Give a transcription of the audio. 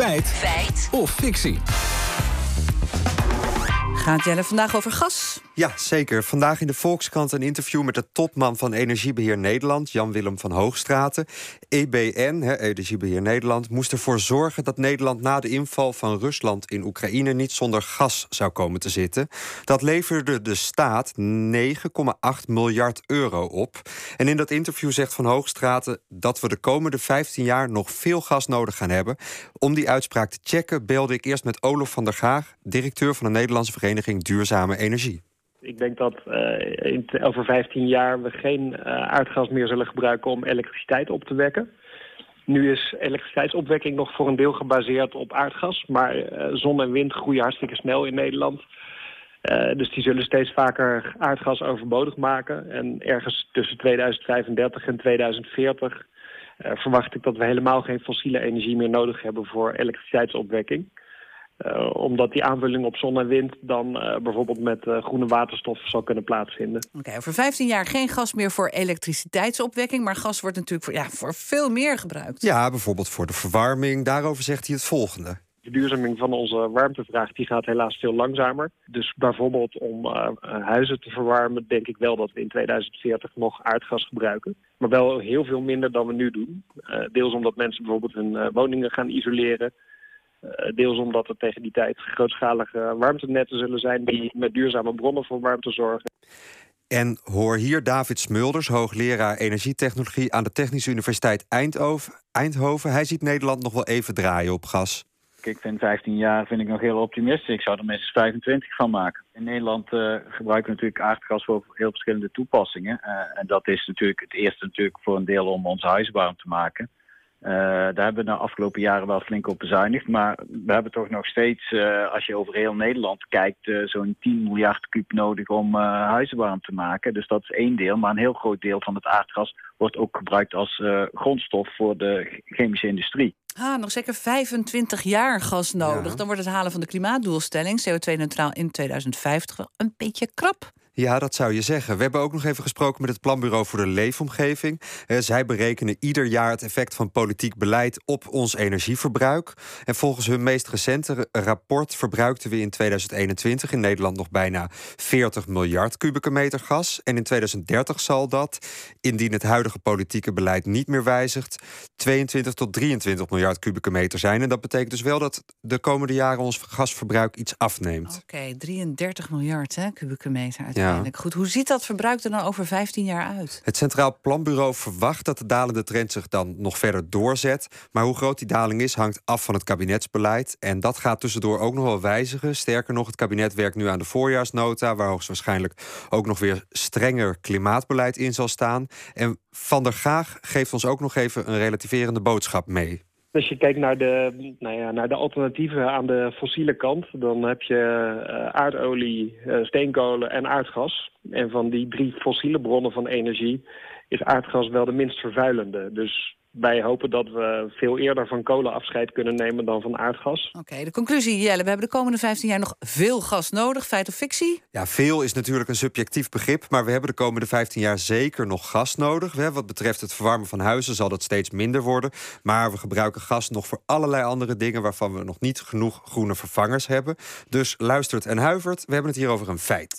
Feit. Feit. Of fictie. Gaat Jelle vandaag over gas? Ja, zeker. Vandaag in de Volkskrant een interview met de topman van Energiebeheer Nederland, Jan-Willem van Hoogstraten. EBN, Energiebeheer Nederland, moest ervoor zorgen dat Nederland na de inval van Rusland in Oekraïne niet zonder gas zou komen te zitten. Dat leverde de staat 9,8 miljard euro op. En in dat interview zegt Van Hoogstraten dat we de komende 15 jaar nog veel gas nodig gaan hebben. Om die uitspraak te checken, belde ik eerst met Olof van der Gaag, directeur van de Nederlandse Vereniging Duurzame Energie. Ik denk dat uh, over 15 jaar we geen uh, aardgas meer zullen gebruiken om elektriciteit op te wekken. Nu is elektriciteitsopwekking nog voor een deel gebaseerd op aardgas. Maar uh, zon en wind groeien hartstikke snel in Nederland. dus die zullen steeds vaker aardgas overbodig maken. En ergens tussen 2035 en 2040 verwacht ik dat we helemaal geen fossiele energie meer nodig hebben voor elektriciteitsopwekking. Uh, omdat die aanvulling op zon en wind dan uh, bijvoorbeeld met uh, groene waterstof zal kunnen plaatsvinden. Oké, okay, over 15 jaar geen gas meer voor elektriciteitsopwekking. Maar gas wordt natuurlijk voor, ja, voor veel meer gebruikt. Ja, bijvoorbeeld voor de verwarming. Daarover zegt hij het volgende. De duurzaming van onze warmtevraag die gaat helaas veel langzamer. Dus bijvoorbeeld om huizen te verwarmen... denk ik wel dat we in 2040 nog aardgas gebruiken. Maar wel heel veel minder dan we nu doen. deels omdat mensen bijvoorbeeld hun woningen gaan isoleren... Uh, deels omdat er tegen die tijd grootschalige warmtenetten zullen zijn... die met duurzame bronnen voor warmte zorgen. En hoor hier David Smulders, hoogleraar energietechnologie... aan de Technische Universiteit Eindhoven. Hij ziet Nederland nog wel even draaien op gas. Ik vind 15 jaar vind ik nog heel optimistisch. Ik zou er minstens 25 van maken. In Nederland uh, gebruiken we natuurlijk aardgas voor heel verschillende toepassingen. Uh, en dat is natuurlijk het eerste natuurlijk voor een deel om onze huizen warm te maken. Uh, daar hebben we de afgelopen jaren wel flink op bezuinigd. Maar we hebben toch nog steeds, uh, als je over heel Nederland kijkt, uh, zo'n 10 miljard kuub nodig om huizen warm te maken. Dus dat is één deel. Maar een heel groot deel van het aardgas wordt ook gebruikt als grondstof voor de chemische industrie. Ah, nog zeker 25 jaar gas nodig. Ja. Dan wordt het halen van de klimaatdoelstelling, CO2-neutraal in 2050, wel een beetje krap. Ja, dat zou je zeggen. We hebben ook nog even gesproken met het Planbureau voor de Leefomgeving. Eh, zij berekenen ieder jaar het effect van politiek beleid op ons energieverbruik. En volgens hun meest recente rapport verbruikten we in 2021 in Nederland nog bijna 40 miljard kubieke meter gas. En in 2030 zal dat, indien het huidige politieke beleid niet meer wijzigt, 22 tot 23 miljard kubieke meter zijn. En dat betekent dus wel dat de komende jaren ons gasverbruik iets afneemt. Oké, 33 miljard hè, kubieke meter. Ja. Goed, hoe ziet dat verbruik er dan over 15 jaar uit? Het Centraal Planbureau verwacht dat de dalende trend zich dan nog verder doorzet. Maar hoe groot die daling is, hangt af van het kabinetsbeleid. En dat gaat tussendoor ook nog wel wijzigen. Sterker nog, het kabinet werkt nu aan de voorjaarsnota, waar hoogstwaarschijnlijk ook nog weer strenger klimaatbeleid in zal staan. En Van der Gaag geeft ons ook nog even een relativerende boodschap mee. Als je kijkt naar de, nou ja, naar de alternatieven aan de fossiele kant... dan heb je uh, aardolie, uh, steenkolen en aardgas. En van die drie fossiele bronnen van energie is aardgas wel de minst vervuilende. Dus wij hopen dat we veel eerder van kolen afscheid kunnen nemen dan van aardgas. Oké, okay, de conclusie, Jelle. We hebben de komende 15 jaar nog veel gas nodig. Feit of fictie? Ja, veel is natuurlijk een subjectief begrip. Maar we hebben de komende 15 jaar zeker nog gas nodig. Wat betreft het verwarmen van huizen zal dat steeds minder worden. Maar we gebruiken gas nog voor allerlei andere dingen... waarvan we nog niet genoeg groene vervangers hebben. Dus luistert en huivert. We hebben het hier over een feit.